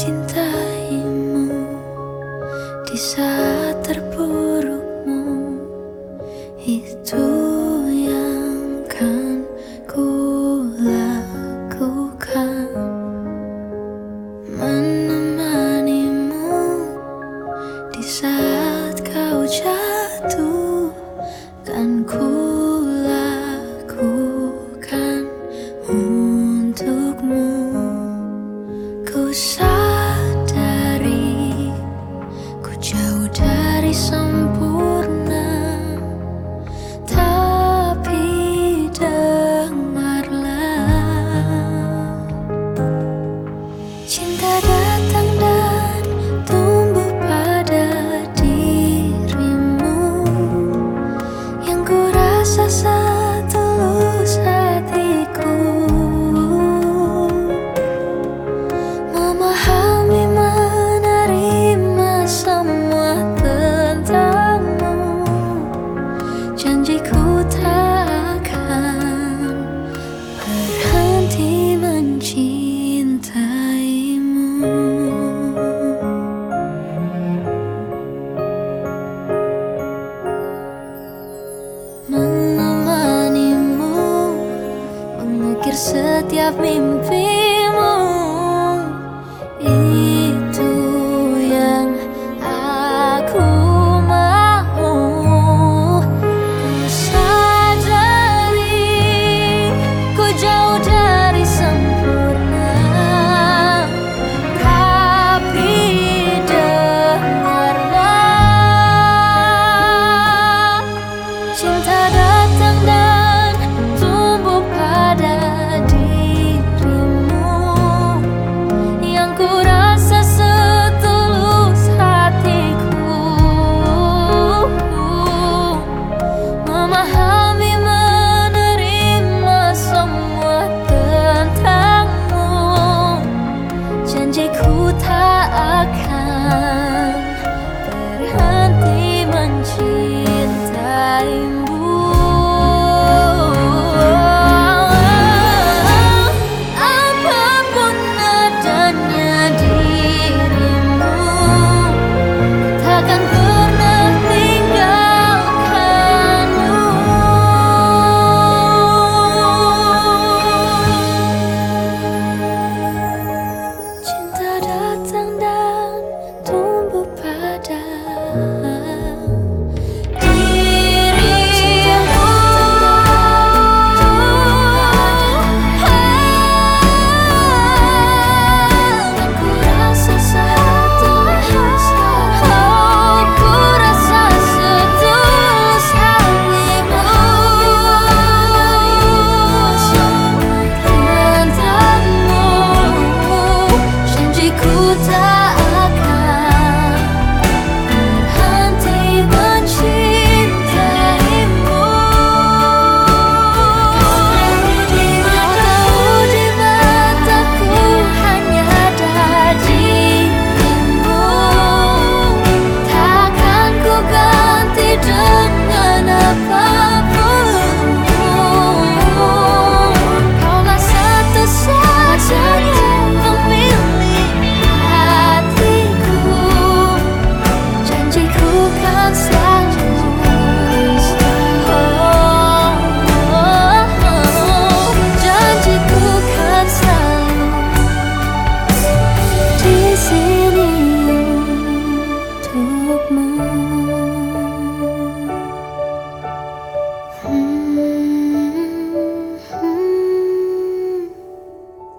mencintaimu di saat terburukmu. Itu yang kan ku lakukan menemanimu di saat kau jatuh kan ku lakukan untukmu. Ku ku rasa mengukir setiap mimpimu looks